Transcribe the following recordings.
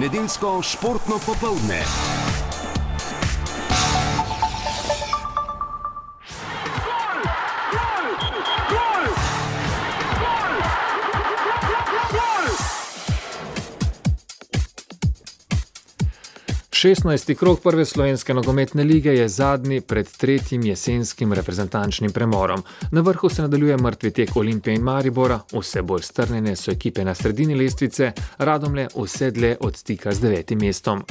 Nedeljsko športno popoldne. 16. krok prve slovenske nogometne lige je zadnji pred tretjim jesenskim reprezentančnim premorom. Na vrhu se nadaljuje mrtvi tek Olimpije in Maribora, vse bolj strnjene so ekipe na sredini lestvice, radomle vse dlje od stika z devetim mestom.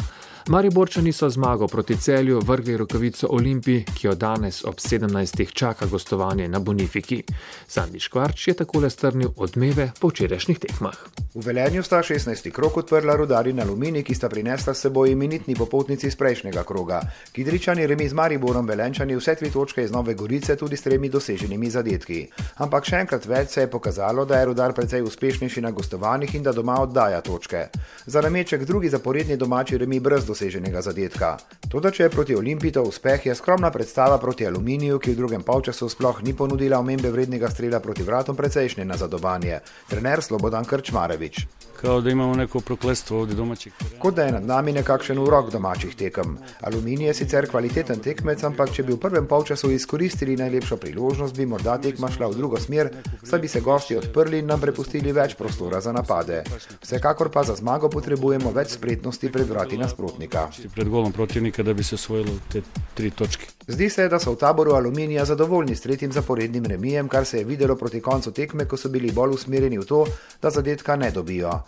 Mariborčani so zmago proti celju vrgli rokavico Olimpiji, ki jo danes ob 17. čaka gostovanje na Bonifiki. Sandi Škvarč je takole strnil odmeve po včerajšnjih tekmah. V Velenju sta 16. krok odprla rudari na Lumini, ki sta prinesla s seboj imenitni popotnici iz prejšnjega kroga. Kidričani remi z Mariborom Velenčani vse tri točke iz Nove Gorice tudi s tremi doseženimi zadetki. Ampak še enkrat več se je pokazalo, da je rudar precej uspešnejši na gostovanjih in da doma oddaja točke. Za nameček drugi zaporedni domači remi brez doseženega zadetka. Toda, če je proti Olimpiji to uspeh, je skromna predstava proti Aluminiju, ki v drugem polčasu sploh ni ponudila omembe vrednega strela proti vratom, precejšnje nazadovanje. Trener Slobodan Krčmarevič. Kao da imamo neko prokletstvo ovdje domačih. Kot da je nad nami nekakšen urok domačih tekem. Aluminij je sicer kvaliteten tekmec, ampak če bi v prvem polčasu izkoristili najlepšo priložnost, bi morda tekma šla v drugo smer, saj bi se gosti odprli in nam prepustili več prostora za napade. Vsekakor pa za zmago potrebujemo več spretnosti pred vrati nasprotnika. Pred golom protivnika, da bi se osvojilo te tri točke. Zdi se, da so v taboru Aluminija zadovoljni s tretjim zaporednim remijem, kar se je videlo proti koncu tekme, ko so bili bolj usmerjeni v to, da zadetka ne dobijo.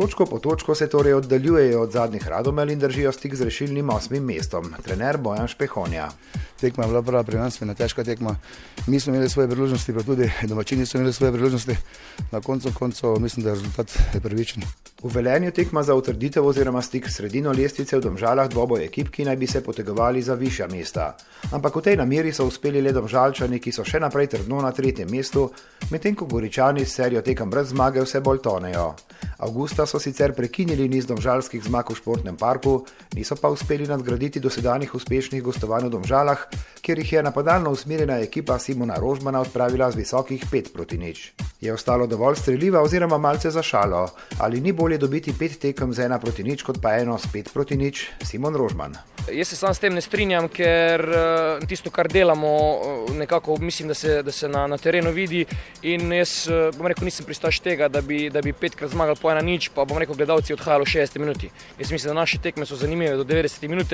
Točko po točko se torej oddaljujejo od zadnjih radomel in držijo stik z rešilnim osmim mestom. Trener Bojan Špehonja. Tekma je bila prva prvenstvena težka tekma. Mi smo imeli svoje priložnosti, pa tudi domačini so imeli svoje priložnosti. Na koncu koncev mislim, da je rezultat pravičen. V velenju tekma za utrditev oziroma stik s sredino lestvice v domžalah dvoboj ekip, ki naj bi se potegovali za višja mesta. Ampak v tej nameri so uspeli le domžalčani, ki so še naprej trdno na tretjem mestu, medtem ko goričani s serijo tekem brez zmage vse bolj tonejo. Augusta so sicer prekinili niz domžalskih zmag v športnem parku, niso pa uspeli nadgraditi dosedanjih uspešnih gostovanj v domžalah, kjer jih je napadalno usmerjena ekipa Simona Rožmana odpravila z visokih 5 proti nič. Je ostalo dovolj streljiva oziroma malce za šalo, ali ni bolje dobiti pet tekem z ena proti nič, kot pa eno s pet proti nič, Simon Rožman. Jaz se sam s tem ne strinjam, ker eh, tisto, kar delamo, eh, nekako mislim, da se, da se na, na terenu vidi. In jaz eh, bom rekel, nisem pristaš tega, da bi, da bi petkrat zmagal po ena nič, pa bom rekel, gledalci odhajalo 60 minut. Jaz mislim, da naše tekme so zanimive do 90 minut.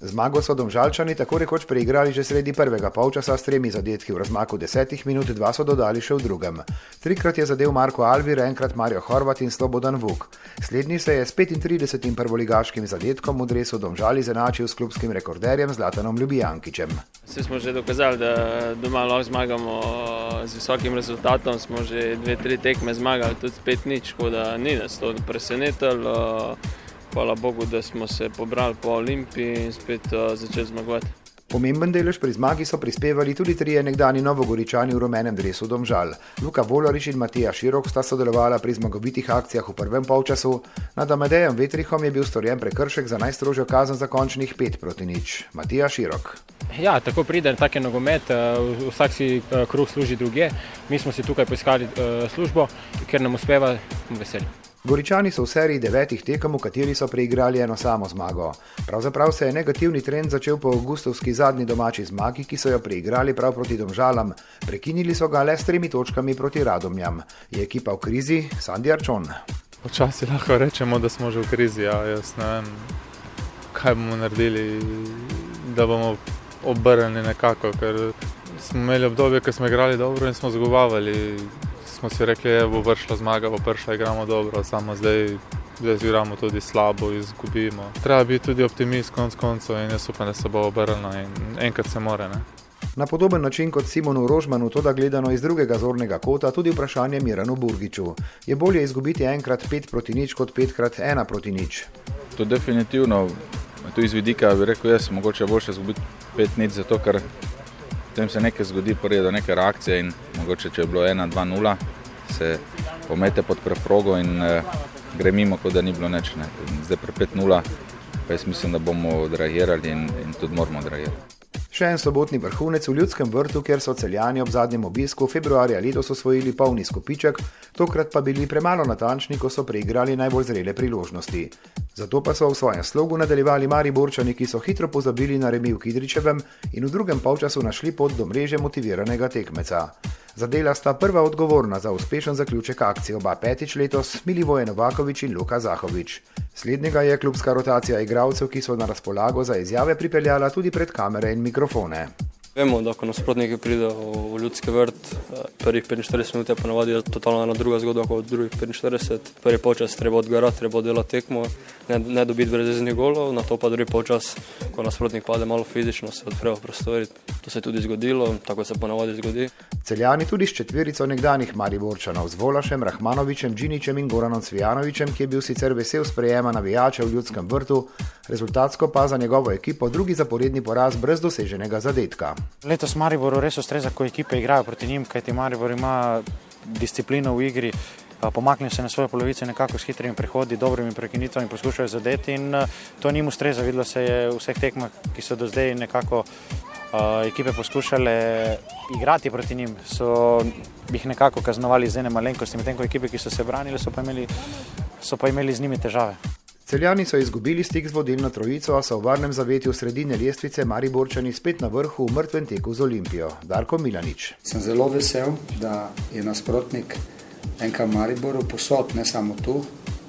Zmago so domžalčani tako rekoč preigrali že sredi prvega polčasa s tremi zadetki v razmaku 10 minut, dva so dodali še v drugem. Trikrat je zadev Marko Alvir, enkrat Marijo Horvat in Slobodan Vuk. Slednji se je s 35. prvoligaškim zadetkom v dresu domžali zanačil s klubskim rekorderjem Zlatanom Ljubijankičem. Vsi smo že dokazali, da doma lahko zmagamo z visokim rezultatom. Smo že dve, tri tekme zmagali, tudi spet nič, tako da ni nas to presenetilo. Hvala Bogu, da smo se pobrali po Olimpiji in spet začeli zmagovati. Pomemben delež pri zmagi so prispevali tudi trije nekdani novogoričani v rumenem dresu Domžal. Luka Voloriš in Matija Širok sta sodelovala pri zmagovitih akcijah v prvem polčasu, nad Amadejem Vetrihom je bil storjen prekršek za najstrožjo kazen za končnih pet proti nič. Matija Širok. Ja, tako pride take nogomet, vsak si kruh služi druge. Mi smo si tukaj poiskali službo, ker nam uspeva veselje. Goričani so v seriji devetih tekem, v kateri so preigrali eno samo zmago. Pravzaprav se je negativni trend začel po avgustovski zadnji domači zmagi, ki so jo preigrali prav proti domžalam. Prekinili so ga le s tremi točkami proti radomjam. Je ekipa v krizi, Sandy Arčon. Počasi lahko rečemo, da smo že v krizi. Ja, jaz ne vem, kaj bomo naredili, da bomo obrnili nekako. Ker smo imeli obdobje, ko smo igrali dobro in smo zgovavali smo si rekli, da bo vršila zmaga, bo prišla, igramo dobro, samo zdaj, zdaj igramo tudi slabo, izgubimo. Treba biti tudi optimist, konc koncev, in jaz upam, da se bo obrnilo in enkrat se more. Ne? Na podoben način kot Simonu Rožmanu, to da gledano iz drugega zornega kota, tudi vprašanje Miranu Burgiču. Je bolje izgubiti enkrat pet proti nič, kot petkrat ena proti nič? To definitivno, tu iz vidika bi rekel, jaz mogoče boljše izgubiti pet nič, zato ker potem se nekaj zgodi, pride do neke reakcije in mogoče, če je bilo 1-2-0, se pomete pod preprogo in uh, gre mimo, kot da ni bilo nič. Ne. Zdaj pri 5-0, pa jaz mislim, da bomo odreagirali in, in tudi moramo odreagirati. Še en sobotni vrhunec v ljudskem vrtu, kjer so celjani ob zadnjem obisku februarja letos osvojili polni skupiček, tokrat pa bili premalo natančni, ko so preigrali najbolj zrele priložnosti. Zato pa so v svojem slogu nadaljevali mari borčani, ki so hitro pozabili na remi v Kidričevem in v drugem polčasu našli pot do mreže motiviranega tekmeca. Zadela sta prva odgovorna za uspešen zaključek akcije oba petič letos, Milivoje Novakovič in Luka Zahovič. Slednjega je klubska rotacija igralcev, ki so na razpolago za izjave pripeljala tudi pred kamere in mikrofone. Vemo, da ko nasprotniki pridejo v ljudski vrt, eh, prvih 45 minut je ponovadi totalno ena druga zgodba kot drugih 45. Prvi počas treba odgarati, treba delati tekmo, ne, ne dobiti breziznih golov, na to pa drugi počas, ko nasprotnik pade malo fizično, se odprejo prostori. To se je tudi zgodilo, tako se ponovadi zgodi. Celjani tudi s četverico nekdanjih Mariborčanov z Volašem, Rahmanovičem, Džiničem in Goranom Cvijanovičem, ki je bil sicer vesel sprejema navijača v ljudskem vrtu, rezultatsko pa za njegovo ekipo drugi zaporedni poraz brez doseženega zadetka. Letos Maribor res ustreza, ko ekipe igrajo proti njim, kajti Maribor ima disciplino v igri. Pomaknijo se na svoje polovice, nekako s hitrimi prehodi, dobrimi prekinitvami poskušajo zadeti, in to njim ustreza. Videlo se je v vseh tekmah, ki so do zdaj nekako uh, ekipe poskušale igrati proti njim, so jih nekako kaznovali z ene malenkosti, medtem ko ekipe, ki so se branili, so pa imeli, so pa imeli z njimi težave. Celjani so izgubili stik z vodilno trojico, a so v varnem zavetju sredine lestvice Mariborčani spet na vrhu v mrtvem teku z Olimpijo. Darko Milanič. Sem zelo vesel, da je nasprotnik NK Mariboru posod, ne samo tu,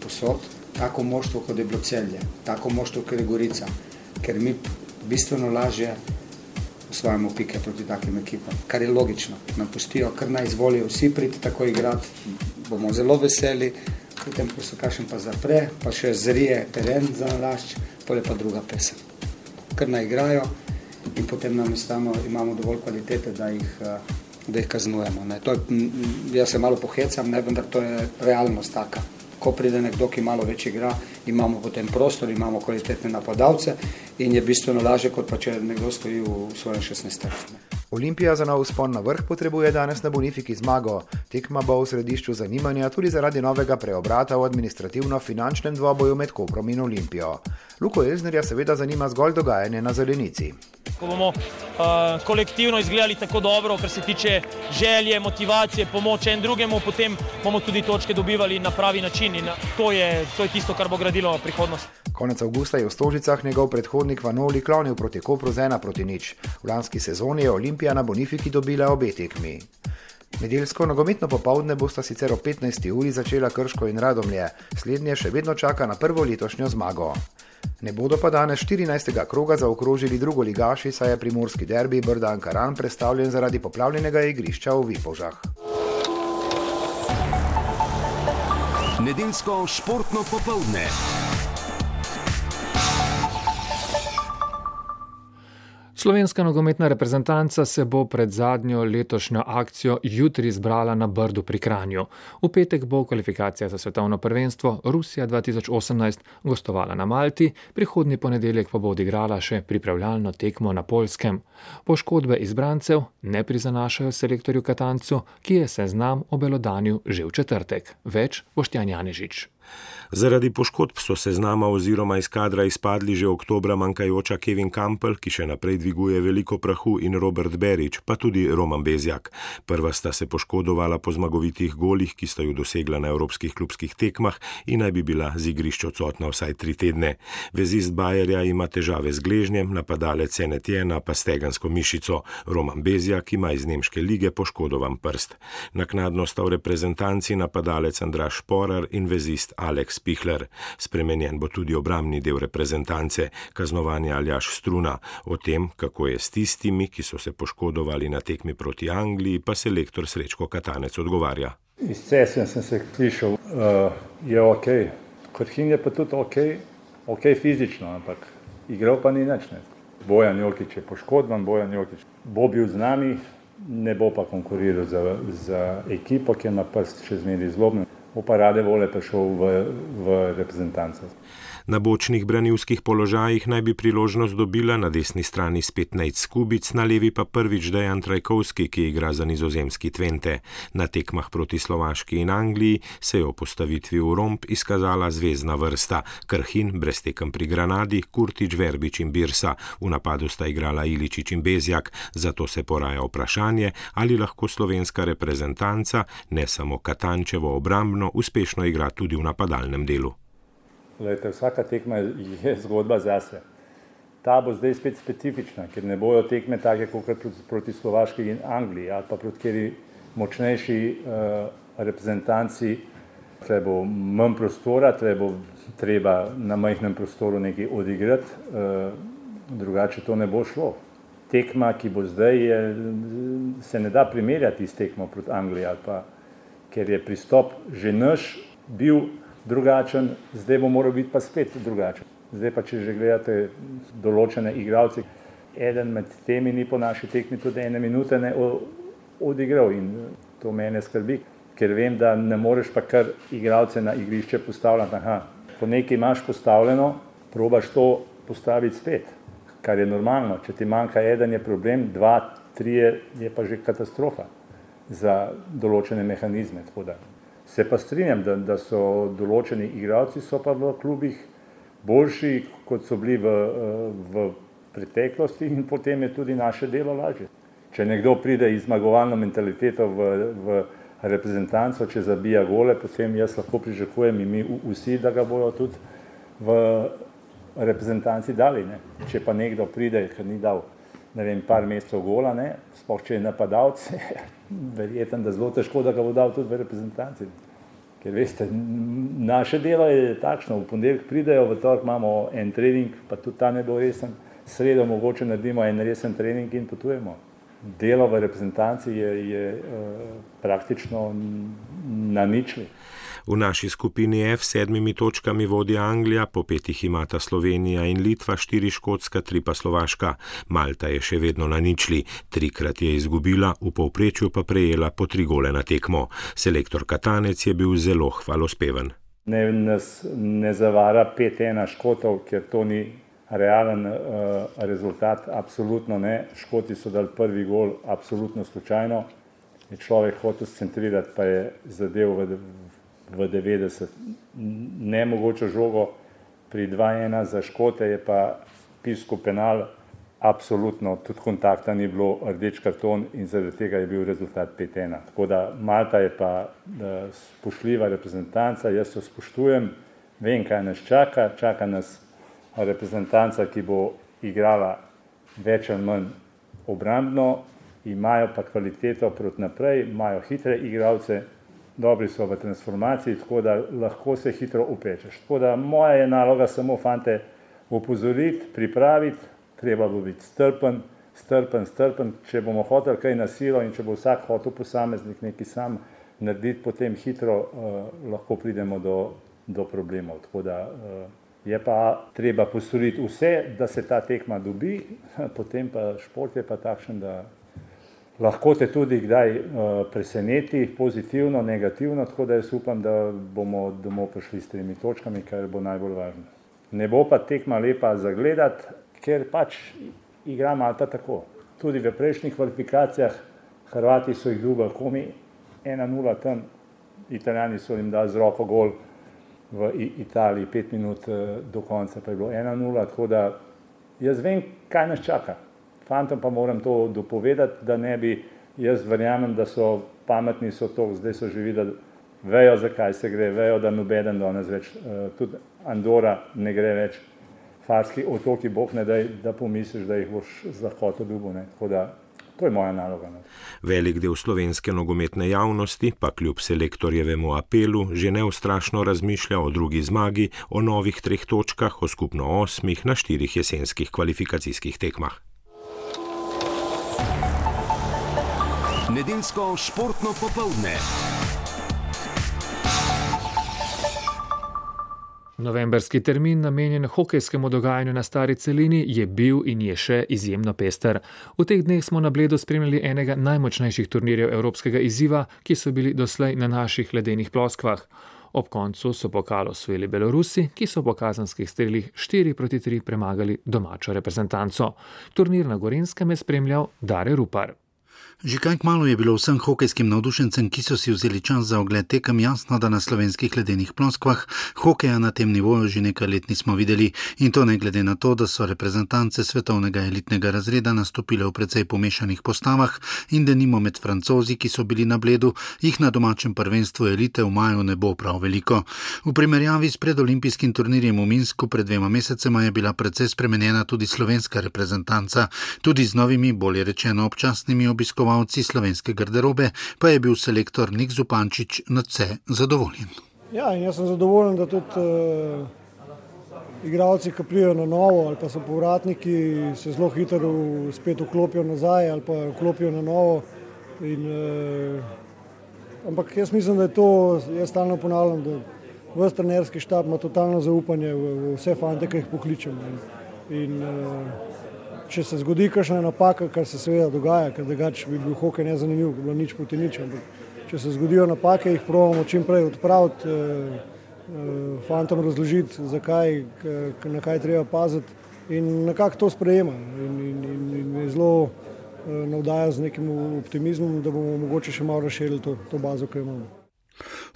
posod, tako moštvo, kot je bilo celje, tako moštvo, kot je Gorica, ker mi bistveno lažje osvajamo pike proti takim ekipam, kar je logično. Nam pustijo, kar naj izvolijo vsi priti tako igrati, bomo zelo veseli potem ko se kašem pa zapre, pa še zrije teren za nalašč, pole pa druga pesem. Ker naj igrajo in potem nam istano imamo dovolj kvalitete, da jih, da jih kaznujemo. Ne. To je, jaz se malo pohecam, ne, vendar to je realnost taka. Ko pride nekdo, ki malo več igra, imamo potem prostor, imamo kvalitetne napadalce in je bistveno lažje, kot pa če nekdo stoji v svojem 16. Olimpija za nov spon na vrh potrebuje danes na Bonifiki zmago. Tekma bo v središču zanimanja tudi zaradi novega preobrata v administrativno-finančnem dvoboju med Koprom in Olimpijo. Luko Elznerja seveda zanima zgolj dogajanje na zelenici. Ko bomo uh, kolektivno izgledali tako dobro, kar se tiče želje, motivacije, pomoči en drugemu, potem bomo tudi točke dobivali na pravi način in to je, to je tisto, kar bo gradilo prihodnost. Konec avgusta je v Stožicah njegov predhodnik Vanoli klonil proti Kopru z ena proti nič. V lanski sezoni je Olimpija na Bonifiki dobila obe tekmi. Nedeljsko nogometno popovdne bosta sicer o 15. uri začela Krško in Radomlje, slednje še vedno čaka na prvo letošnjo zmago. Ne bodo pa danes 14. kroga zaokrožili drugo ligaši, saj je primorski derbi Brdan Karan predstavljen zaradi poplavljenega igrišča v Vipožah. Nedeljsko športno popovdne. Slovenska nogometna reprezentanca se bo pred zadnjo letošnjo akcijo jutri zbrala na Brdu pri Kranju. V petek bo kvalifikacija za svetovno prvenstvo Rusija 2018 gostovala na Malti, prihodnji ponedeljek pa bo odigrala še pripravljalno tekmo na Polskem. Poškodbe izbrancev ne prizanašajo selektorju Katancu, ki je seznam obelodanil že v četrtek. Več Boštjan Janežič. Zaradi poškodb so se z nama oziroma iz kadra izpadli že oktobra manjkajoča Kevin Campbell, ki še naprej dviguje veliko prahu, in Robert Berič, pa tudi Roman Bezjak. Prva sta se poškodovala po zmagovitih golih, ki sta ju dosegla na evropskih klubskih tekmah in naj bi bila z igrišča odsotna vsaj tri tedne. Vezist Bajerja ima težave z gležnjem, napadalec Senetjena pa stegansko mišico, Roman Bezjak ima iz nemške lige poškodovan prst. Naknadno sta v reprezentanci napadalec Andraš Porar in vezist Alex Pihler. Spremenjen bo tudi obramni del reprezentance, kaznovanje Aljaš Struna. O tem, kako je s tistimi, ki so se poškodovali na tekmi proti Angliji, pa se lektor Srečko Katanec odgovarja. Iz cesem sem se slišal, uh, je ok, kot hin je pa tudi ok, ok fizično, ampak igral pa ni. Ne. Bojan Jokič je poškodovan, Bojan Jokič bo bil z nami, ne bo pa konkuriral za, za ekipo, ki na prst še zmeri zlobna bo pa rade vole prišel v, v reprezentanco. Na bočnih branilskih položajih naj bi priložnost dobila na desni strani spet Nate Skubic, na levi pa prvič Dejan Trajkovski, ki igra za nizozemski Tvente. Na tekmah proti Slovaški in Angliji se je o postavitvi v romp izkazala zvezdna vrsta: Krhin, brez tekem pri Granadi, Kurtič, Verbič in Birsa. V napadu sta igrala Iličič in Bezjak, zato se poraja vprašanje, ali lahko slovenska reprezentanca, ne samo Katančevo obrambno, uspešno igra tudi v napadalnem delu. Lejte, vsaka tekma je zgodba zase. Ta bo zdaj spet specifična, ker ne bojo tekme take kot proti Slovaški in Angliji ali pa proti kjeri močnejši uh, reprezentanci, tle bo manj prostora, tle bo treba na majhnem prostoru nekaj odigrati, uh, drugače to ne bo šlo. Tekma, ki bo zdaj, je, se ne da primerjati s tekmo proti Angliji pa ker je pristop že naš bil drugačen, zdaj bo moral biti pa spet drugačen. Zdaj pa, če že gledate določene igralce, eden med temi ni po naši tekmi tudi ene minute ne odigral in to mene skrbi, ker vem, da ne moreš pa kar igralce na igrišče postavljati. Aha, ko nekaj imaš postavljeno, probaš to postaviti spet, kar je normalno. Če ti manjka eden, je problem, dva, tri je pa že katastrofa za določene mehanizme. Se pa strinjam, da, da so določeni igralci, so pa v klubih boljši, kot so bili v, v preteklosti in potem je tudi naše delo lažje. Če nekdo pride iz zmagovalno mentaliteto v, v reprezentanco, če zabija gole, potem jaz lahko pričakujem in mi vsi, da ga bojo tudi v reprezentanci dali. Ne. Če pa nekdo pride, ker ni dal ne vem, par mesecev gola, ne, sploh če je napadalec, verjetno, da zelo težko, da ga bo dal tudi v reprezentanci. Ker veste, naše delo je takšno, v ponedeljek pridejo, v torek imamo en trening, pa tudi ta ne bo resen, sredo mogoče naredimo en resen trening in potujemo. Delo v reprezentanci je, je uh, praktično na ničli. V naši skupini F s sedmimi točkami vodi Anglija, po petih imata Slovenija in Litva, štiri škotska, tri pa Slovaška. Malta je še vedno na ničli, trikrat je izgubila, v povprečju pa prejela po tri gole na tekmo. Selektor Katanec je bil zelo hvalospeven. Ne, nas ne zavara 5-1 škotov, ker to ni realen uh, rezultat, absolutno ne. Škoti so dali prvi gol, absolutno slučajno. Je človek hotel centrirati, pa je zadev v, v 90. Nemogoče žogo pri 2-1 za Škote je pa pisko penal, absolutno tudi kontakta ni bilo, rdeč karton in zaradi tega je bil rezultat 5-1. Tako da Malta je pa spoštljiva reprezentanca, jaz jo spoštujem, vem, kaj nas čaka, čaka nas reprezentanca, ki bo igrala več ali manj obrambno, imajo pa kvaliteto proti naprej, imajo hitre igralce, dobri so v transformaciji, tako da lahko se hitro upečeš. Tako da moja je naloga samo fante upozoriti, pripraviti, treba bo biti strpen, strpen, strpen, če bomo hoteli kaj na silo in če bo vsak hotel posameznik neki sam narediti, potem hitro uh, lahko pridemo do, do problemov. Tako da uh, je pa treba postoriti vse, da se ta tekma dobi, potem pa šport je pa takšen, da lahko te tudi kdaj uh, preseneti, pozitivno, negativno, tako da jaz upam, da bomo domov prišli s temi točkami, kar bo najbolj važno. Ne bo pa tekma lepa za gledati, ker pač igra Malta tako. Tudi v prejšnjih kvalifikacijah Hrvati so jih dubali komi 1-0 tam, Italijani so jim dali z roko gol v Italiji, pet minut uh, do konca pa je bilo 1-0, tako da jaz vem, kaj nas čaka fantom pa moram to dopovedati, da ne bi, jaz verjamem, da so pametni, so to, zdaj so že videli, vejo, zakaj se gre, vejo, da nobeden danes več, uh, tudi Andora ne gre več, farski otoki, boh ne daj, da pomisliš, da jih boš z lahkoto dubo, ne, tako da to je moja naloga. Ne. Velik del slovenske nogometne javnosti pa kljub selektorjevemu apelu že neustrašno razmišlja o drugi zmagi, o novih treh točkah, o skupno osmih na štirih jesenskih kvalifikacijskih tekmah. Nedeljsko športno popoldne. Novemberski termin, namenjen hokejskemu dogajanju na stari celini, je bil in je še izjemno pester. V teh dneh smo na Bledu spremljali enega najmočnejših turnirjev evropskega izziva, ki so bili doslej na naših ledenih ploskvah. Ob koncu so pokal osvojili Belorusi, ki so po kazanskih strelih 4 proti 3 premagali domačo reprezentanco. Turnir na Gorenskem je spremljal Dare Rupar. Že kaj kmalo je bilo vsem hokejskim navdušencem, ki so si vzeli čas za ogled tekem, jasno, da na slovenskih ledenih ploskvah hokeja na tem nivoju že nekaj let nismo videli. In to ne glede na to, da so reprezentance svetovnega elitnega razreda nastopile v precej pomešanih postavah in da nimo med francozi, ki so bili na bledu, jih na domačem prvenstvu elite v maju ne bo prav veliko. V primerjavi s predolimpijskim turnirjem v Minsku pred dvema mesecema je bila precej spremenjena tudi slovenska reprezentanca, tudi z novimi, bolje rečeno občasnimi obiskovalci obiskovalci slovenske garderobe, pa je bil selektor Nik Zupančič na vse zadovoljen. Ja, jaz sem zadovoljen, da tudi uh, igralci, ki prijo na novo ali pa so povratniki, se zelo hitro spet vklopijo nazaj ali pa vklopijo na novo. In, uh, ampak jaz mislim, da je to, jaz stalno ponavljam, da vse trenerski štab ima totalno zaupanje v, v vse fante, ki jih pokličemo. In, in, uh, če se zgodi kakšna napaka, kar se seveda dogaja, ker drugače bi bil hokej nezanimiv, bi bilo nič proti nič. Ampak če se zgodijo napake, jih pravimo čim prej odpraviti, eh, eh, fantom razložiti, zakaj, na kaj treba paziti in nekako to sprejema. In, in, in, in me zelo eh, navdaja z nekim optimizmom, da bomo mogoče še malo razširili to, to bazo, ki jo imamo.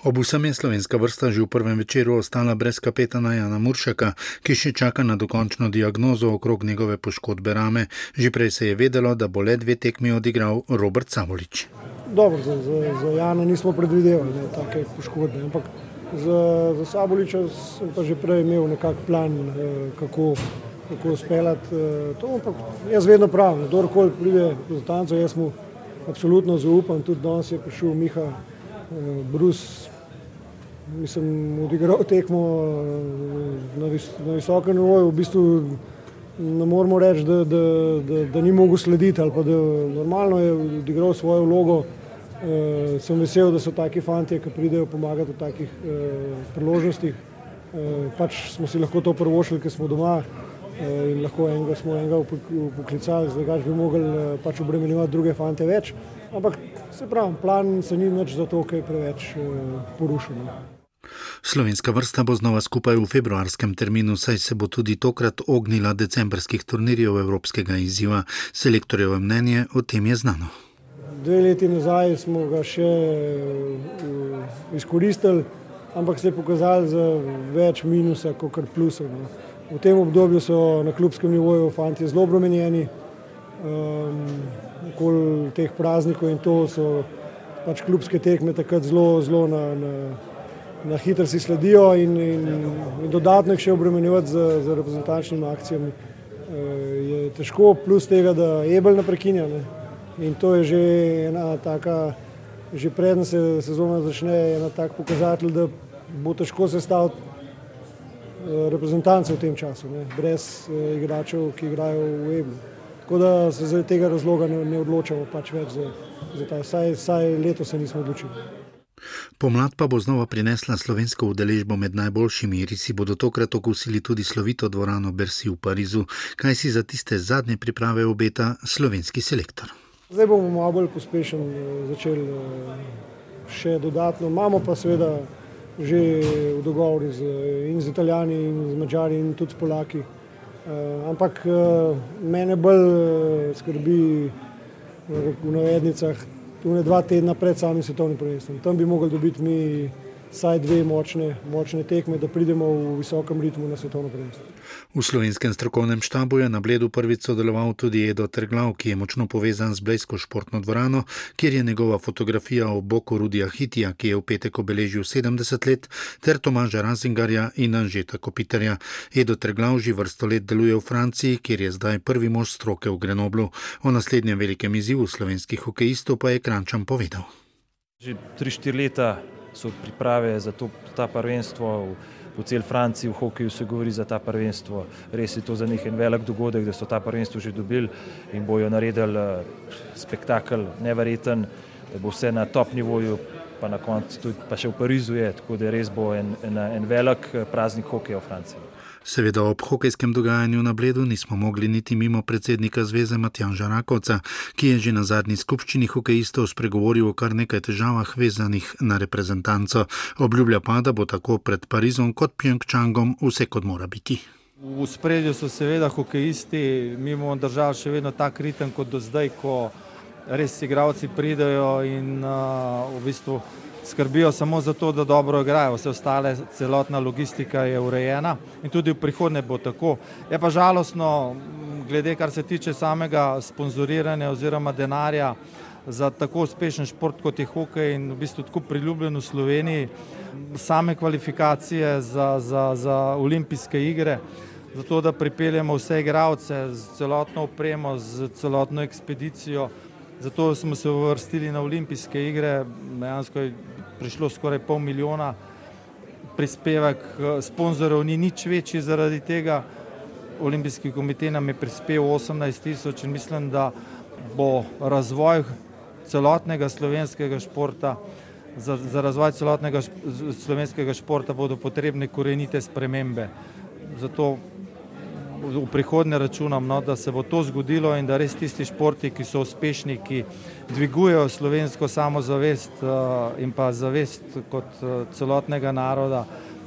Ob vsem je slovenska vrsta že v prvem večeru ostala brez kapetana Jana Muršaka, ki še čaka na dokončno diagnozo okrog njegove poškodbe rame. Že prej se je vedelo, da bo le dve tekmi odigral Robert Savolič. Dobro, za, za, za Jana nismo predvidevali ne, take poškodbe, ampak za, za Savoliča sem pa že prej imel nekak plan, eh, kako, kako speljati eh, to. Ampak jaz vedno pravim, kdorkoli pride do tanca, jaz mu absolutno zaupam, tudi danes je prišel Miha. Eh, Brus mislim, odigral tekmo eh, na, vis, na visokem nivoju, v bistvu ne moremo reči, da, da, da, da ni mogel slediti ali pa da normalno je odigral svojo vlogo. Uh, sem vesel, da so taki fanti, ki pridejo pomagati v takih uh, priložnostih. Uh, pač smo si lahko to prvošili, ker smo doma uh, in lahko enega smo enega poklicali, zdaj bi mogli uh, pač obremenjevati druge fante več. Ampak se pravi, plan se ni več zato, ker je preveč uh, porušen. Slovenska vrsta bo znova skupaj v februarskem terminu, saj se bo tudi tokrat ognila decembrskih turnirjev Evropskega izziva. Selektorjevo mnenje o tem je znano. Dve leti nazaj smo ga še uh, izkoristili, ampak se je pokazali za več minusa, kot plusov. No. V tem obdobju so na klubskem nivoju fanti zelo obremenjeni. Um, okoli teh praznikov in to so pač klubske tekme takrat zelo, zelo na, na, na hitro si sledijo in, in, in dodatno jih še obremenjevati z, z reprezentančnimi akcijami. E, je težko, plus tega, da ebel na prekinjanje. In to je že ena taka, že predem se sezona začne, ena tak pokazatelj, da bo težko sestaviti e, reprezentance v tem času, ne? brez e, igračev, ki igrajo v eblu. Tako da se zaradi tega razloga ne, ne odločamo pač več za, za ta, saj, saj leto se nismo odločili. Pomlad pa bo znova prinesla slovensko udeležbo med najboljšimi, risi bodo tokrat okusili tudi slovito dvorano Bersi v Parizu. Kaj si za tiste zadnje priprave obeta slovenski selektor? Zdaj bomo malo bolj pospešen eh, začeli eh, še dodatno. Imamo pa seveda že v dogovori z, in z italijani, in z mačari, in tudi s polaki. Uh, ampak uh, mene bolj uh, skrbi v navednicah, tu ne dva tedna pred samim svetovnim prvenstvom. Tam bi mogli dobiti mi vsaj dve močne, močne tekme, da pridemo v visokem ritmu na svetovno prvenstvo. V slovenskem strokovnem štabu je na Bledu prvič sodeloval tudi Edo Trglav, ki je močno povezan z Blejsko športno dvorano, kjer je njegova fotografija o boku Rudija Hitija, ki je v petek obeležil 70 let, ter Tomaža Razingarja in Anžeta Kopiterja. Edo Trglav že vrsto let deluje v Franciji, kjer je zdaj prvi mož stroke v Grenoblu. O naslednjem velikem izzivu slovenskih hokejistov pa je Krančan povedal. Že 3-4 leta so priprave za to, ta prvenstvo. Po cel Franciji v hokeju se govori za ta prvenstvo. Res je to za njih en velik dogodek, da so ta prvenstvo že dobili in bojo naredili eh, spektakel, neverjeten, da bo vse na top nivoju, pa na koncu tudi pa še v Parizu je, tako da res bo en, en, en velik eh, praznik hokeja v Franciji. Seveda ob hokejskem dogajanju na Bledu nismo mogli niti mimo predsednika zveze Matjana Rakovca, ki je že na zadnji skupščini hokejistov spregovoril o kar nekaj težavah vezanih na reprezentanco. Obljublja pa, da bo tako pred Parizom kot Pjongčangom vse kot mora biti. V spredju so seveda hokejisti, mi bomo držali še vedno tak ritem kot do zdaj, ko res igravci pridejo in uh, v bistvu skrbijo samo za to, da dobro igrajo, vse ostale, celotna logistika je urejena in tudi v prihodnje bo tako. Je pa žalostno, glede kar se tiče samega sponzoriranja oziroma denarja za tako uspešen šport kot je hokej in v bistvu tako priljubljen v Sloveniji, same kvalifikacije za, za, za olimpijske igre, zato da pripeljemo vse igralce z celotno opremo, z celotno ekspedicijo, zato smo se uvrstili na olimpijske igre, dejansko je prišlo skoraj pol milijona, prispevek sponzorov ni nič večji zaradi tega, olimpijski komitej nam je prispel 18 tisoč in mislim, da bo razvoj celotnega slovenskega športa, za, za razvoj celotnega slovenskega športa bodo potrebne korenite spremembe. Zato v prihodnje računam, no, da se bo to zgodilo in da res tisti športi, ki so uspešni, ki dvigujejo slovensko samozavest uh, in pa zavest kot uh, celotnega naroda,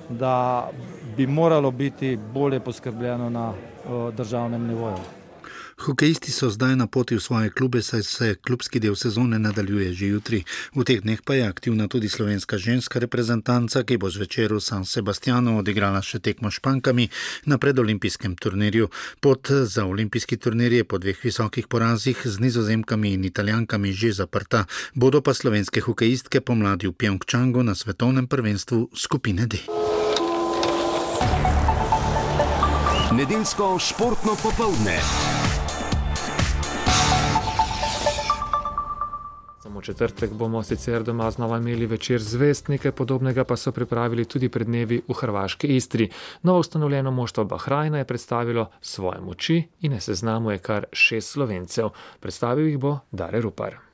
da bi moralo biti bolje poskrbljeno na uh, državnem nivoju. Hokejisti so zdaj na poti v svoje klube, saj se klubski del sezone nadaljuje že jutri. V teh dneh pa je aktivna tudi slovenska ženska reprezentanca, ki bo zvečer v San Sebastianu odigrala še tekmo špankami na predolimpijskem turnirju. Pot za olimpijski turnir je po dveh visokih porazih z nizozemkami in italijankami že zaprta. Bodo pa slovenske hokejistke pomladi v Pjongčangu na svetovnem prvenstvu skupine D. Nedeljsko športno popoldne. Samo četrtek bomo sicer doma znova imeli večer zvest, nekaj podobnega pa so pripravili tudi pred dnevi v Hrvaški Istri. Novo ustanovljeno moštvo Bahrajna je predstavilo svoje moči in na seznamu je kar šest slovencev. Predstavil jih bo Dare Rupar.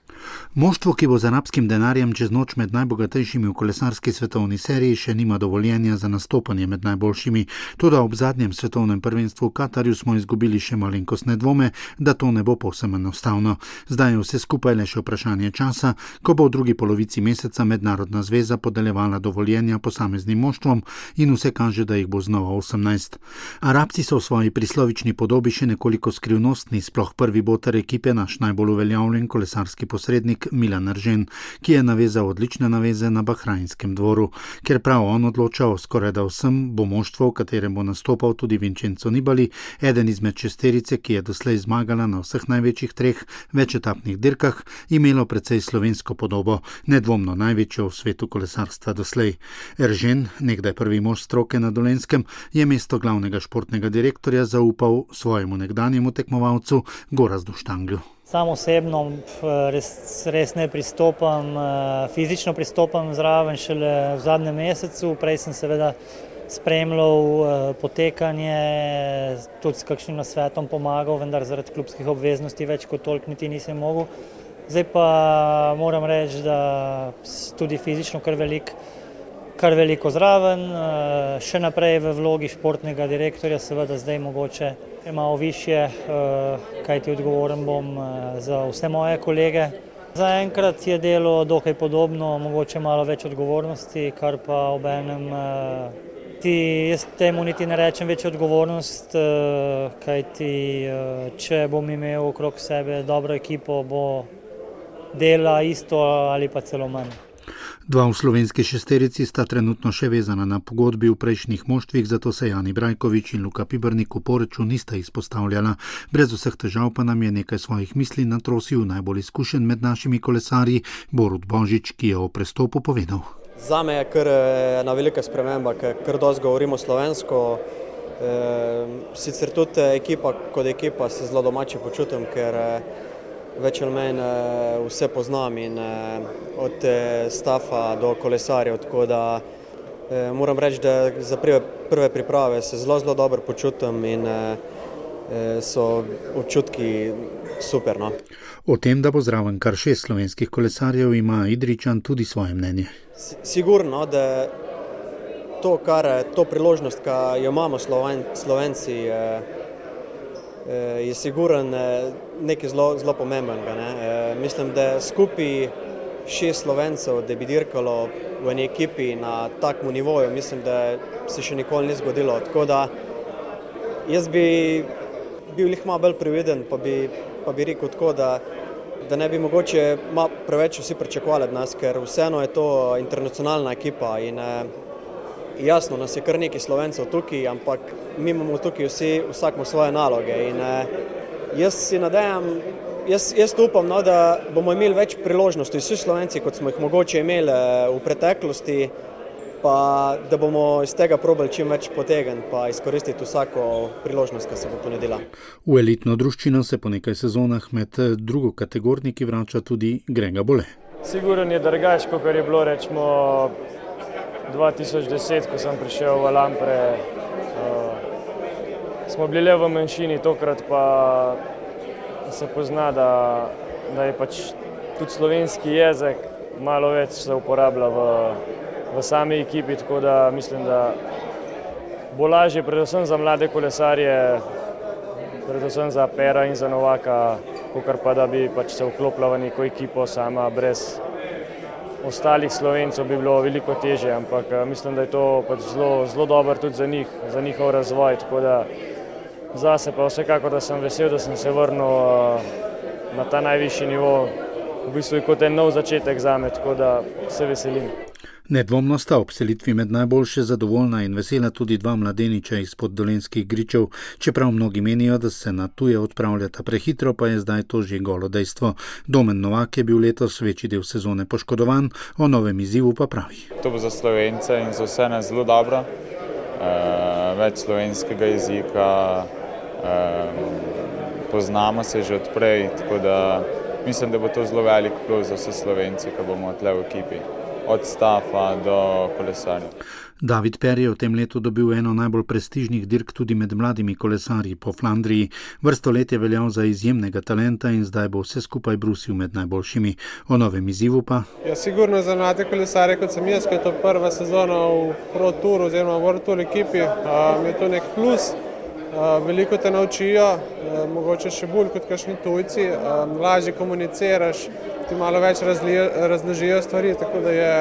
Moštvo, ki bo z arabskim denarjem čez noč med najbogatejšimi v kolesarski svetovni seriji, še nima dovoljenja za nastopanje med najboljšimi. Tudi ob zadnjem svetovnem prvenstvu v Katarju smo izgubili še malenkostne dvome, da to ne bo povsem enostavno. Zdaj je vse skupaj le še vprašanje časa, ko bo v drugi polovici meseca Mednarodna zveza podeljevala dovoljenja posameznim moštvom in vse kaže, da jih bo znova 18. Arabci so v svoji prislovični podobi še nekoliko skrivnostni, sploh prvi boter ekipe, naš najbolj uveljavljen kolesarski posrednik posrednik Milan Ržen, ki je navezal odlične naveze na Bahrajnskem dvoru. Ker prav on odloča o skoraj da vsem, bo moštvo, v katerem bo nastopal tudi Vincenzo Nibali, eden izmed šesterice, ki je doslej zmagala na vseh največjih treh večetapnih dirkah, imelo precej slovensko podobo, nedvomno največjo v svetu kolesarstva doslej. Ržen, nekdaj prvi mož stroke na Dolenskem, je mesto glavnega športnega direktorja zaupal svojemu nekdanjemu tekmovalcu Gorazdu Štanglju. Sam osebno res, res ne pristopam, eh, fizično pristopam zraven šele v zadnjem mesecu, prej sem seveda spremljal eh, potekanje, tudi s kakšnim nasvetom pomagal, vendar zaradi klubskih obveznosti več kot toliko niti nisem mogel. Zdaj pa moram reči, da tudi fizično kar veliko kar veliko zraven, eh, še naprej v vlogi športnega direktorja, seveda zdaj mogoče malo više, eh, kaj ti odgovoren bom eh, za vse moje kolege. Zaenkrat je delo dokaj podobno, mogoče malo več odgovornosti, kar pa ob enem ti jaz temu niti ne rečem več odgovornost, kaj ti če bom imel okrog sebe dobro ekipo, bo dela isto ali pa celo manj. Dva v slovenski šesterici sta trenutno še vezana na pogodbi v prejšnjih moštvih, zato se Jani Brajkovič in Luka Pibrnik v poreču nista izpostavljala. Brez vseh težav pa nam je nekaj svojih misli natrosil najbolj izkušen med našimi kolesarji Borut Božič, ki je o prestopu povedal. Za me je kar ena velika sprememba, ker kar dosti govorimo slovensko. E, sicer tudi ekipa kot ekipa se zelo domače počutim, ker več ali manj eh, vse poznam in eh, od eh, stafa do kolesarjev, tako da moram reči, da za prve, prve priprave se zelo, zelo dobro počutim in so občutki super. No. O tem, da bo zraven kar šest slovenskih kolesarjev, ima Idričan tudi svoje mnenje. Sigurno, da to, kar, to priložnost, ki jo imamo Sloven, Slovenci, je siguren nekaj zelo, zelo pomembnega. Ne. E, mislim, da skupaj šest slovencev, da bi dirkalo v eni ekipi na takem nivoju, mislim, da se še nikoli ni zgodilo. Tako da jaz bi bil jih malo bolj prividen, pa bi, pa bi rekel tako, da da ne bi mogoče preveč vsi pričakovali od nas, ker vseeno je to internacionalna ekipa in jasno, nas je kar nekaj slovencev tukaj, ampak mi imamo tukaj vsi, vsak ima svoje naloge in jaz si nadejam, jaz, jaz upam, no, da bomo imeli več priložnosti, vsi slovenci, kot smo jih mogoče imeli v preteklosti, pa da bomo iz tega probali čim več potegniti, pa izkoristiti vsako priložnost, ki se bo ponudila. V elitno druščino se po nekaj sezonah med drugo kategorniki vrača tudi Grega Bole. Siguren je drugač, kot je bilo rečemo 2010, ko sem prišel v Lampre. Uh, smo bili le v manjšini, tokrat pa se pozna, da, da je pač tudi slovenski jezik malo več se uporablja v, v sami ekipi, tako da mislim, da bo lažje predvsem za mlade kolesarje, predvsem za Pera in za Novaka, kot pa da bi pač se vklopila v neko ekipo sama brez ostalih slovencev bi bilo veliko teže, ampak mislim, da je to pač zelo, zelo dobro tudi za njih, za njihov razvoj. Da zase pa vsekakor, da sem vesel, da sem se vrnil na ta najvišji nivo. V bistvu je kot en nov začetek za me, tako da se veselim. Nedvomno sta ob selitvi med najboljše zadovoljna in vesela tudi dva mladeniča izpod dolenskih gričev, čeprav mnogi menijo, da se na tuje odpravljata prehitro, pa je zdaj to že golo dejstvo. Domen Novak je bil letos večji del sezone poškodovan, o novem izzivu pa pravi. To bo za slovence in za vse nas zelo dobro. Uh, več slovenskega jezika, uh, poznamo se že odprej, tako da mislim, da bo to zelo velik plus za vse slovence, ki bomo tle v ekipi od stafa do kolesarja. David Per je v tem letu dobil eno najbolj prestižnih dirk tudi med mladimi kolesarji po Flandriji. Vrsto let je veljal za izjemnega talenta in zdaj bo vse skupaj brusil med najboljšimi. O novem izzivu pa. Ja, sigurno za mlade kolesarje, kot sem jaz, ki je to prva sezona v Pro Tour oziroma v World Tour ekipi, um, je to nek plus. Uh, veliko te naučijo, uh, mogoče še bolj kot kakšni tujci, um, lažje komuniciraš, ti malo več razložijo stvari, tako da je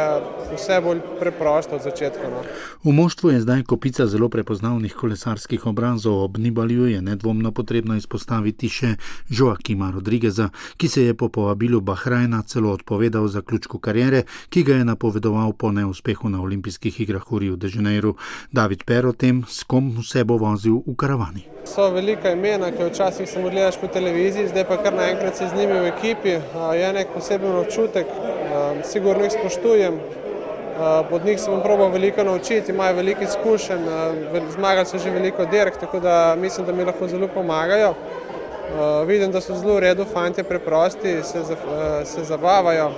vse bolj preprosto od začetka. No. V moštvu je zdaj kopica zelo prepoznavnih kolesarskih obrazov, ob Nibalju je nedvomno potrebno izpostaviti še Joaquima Rodrigueza, ki se je po povabilu Bahrajna celo odpovedal zaključku karijere, ki ga je napovedoval po neuspehu na olimpijskih igrah v Rio de Janeiro. David Per o tem, s kom vse bo vozil v karavani. So velika imena, ki včasih samo gledaš po televiziji, zdaj pa kar naenkrat si z njimi v ekipi. Je nek poseben občutek, sigurno jih spoštujem. Pod njih sem probal veliko naučiti, imajo veliko izkušenj, zmagali so že veliko dirk, tako da mislim, da mi lahko zelo pomagajo. Vidim, da so zelo v redu, fanti preprosti, se, se zabavajo,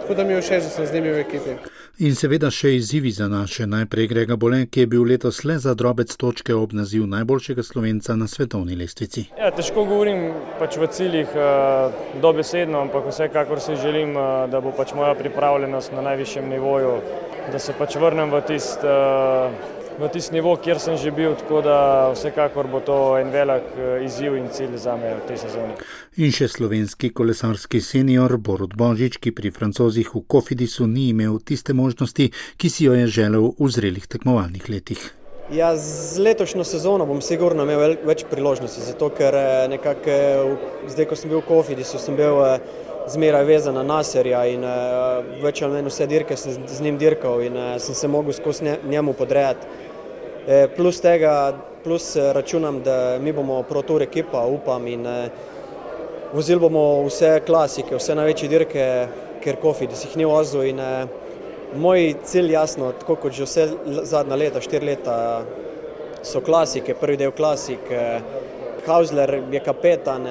tako da mi je všeč, da sem z njimi v ekipi. In seveda še izzivi za naše. Najprej Grega Bole, ki je bil letos le za drobec točke ob naziv najboljšega slovenca na svetovni lestvici. Ja, težko govorim pač v ciljih uh, dobesedno, ampak vsekakor si želim, uh, da bo pač moja pripravljenost na najvišjem nivoju, da se pač vrnem v tisti v tisti nivo, kjer sem že bil, tako da vsekakor bo to en velik izziv in cilj za me v tej sezoni. In še slovenski kolesarski senior Borod Božič, ki pri francozih v Kofidisu ni imel tiste možnosti, ki si jo je želel v zrelih tekmovalnih letih. Ja, z letošnjo sezono bom sigurno imel več priložnosti, zato ker nekako zdaj, ko sem bil v Kofidisu, sem bil zmeraj vezan na Naserja in več ali manj vse dirke sem z njim dirkal in sem se mogel skozi njemu podrejati. Plus tega, plus računam, da mi bomo protur ekipa, upam in vozili bomo vse klasike, vse največje dirke, ker Kofidis jih ni vozil in moj cilj jasno, tako kot že vse zadnja leta, štiri leta, so klasike, prvi del klasik, Hausler je kapetan,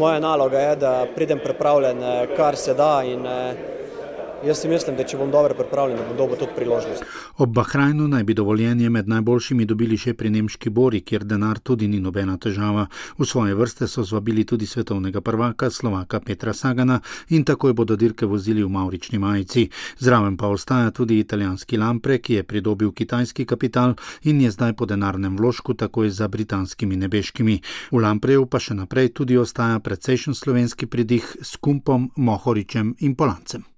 moja naloga je, da pridem pripravljen, kar se da in jaz si mislim, da če bom dobro pripravljen, bom dobil tudi priložnost. Ob Bahrajnu naj bi dovoljenje med najboljšimi dobili še pri nemški Bori, kjer denar tudi ni nobena težava. V svoje vrste so zvabili tudi svetovnega prvaka Slovaka Petra Sagana in takoj bodo dirke vozili v Maurični majici. Zraven pa ostaja tudi italijanski Lampre, ki je pridobil kitajski kapital in je zdaj po denarnem vložku takoj za britanskimi nebeškimi. V Lampreju pa še naprej tudi ostaja precejšen slovenski pridih s Kumpom, Mohoričem in Polancem.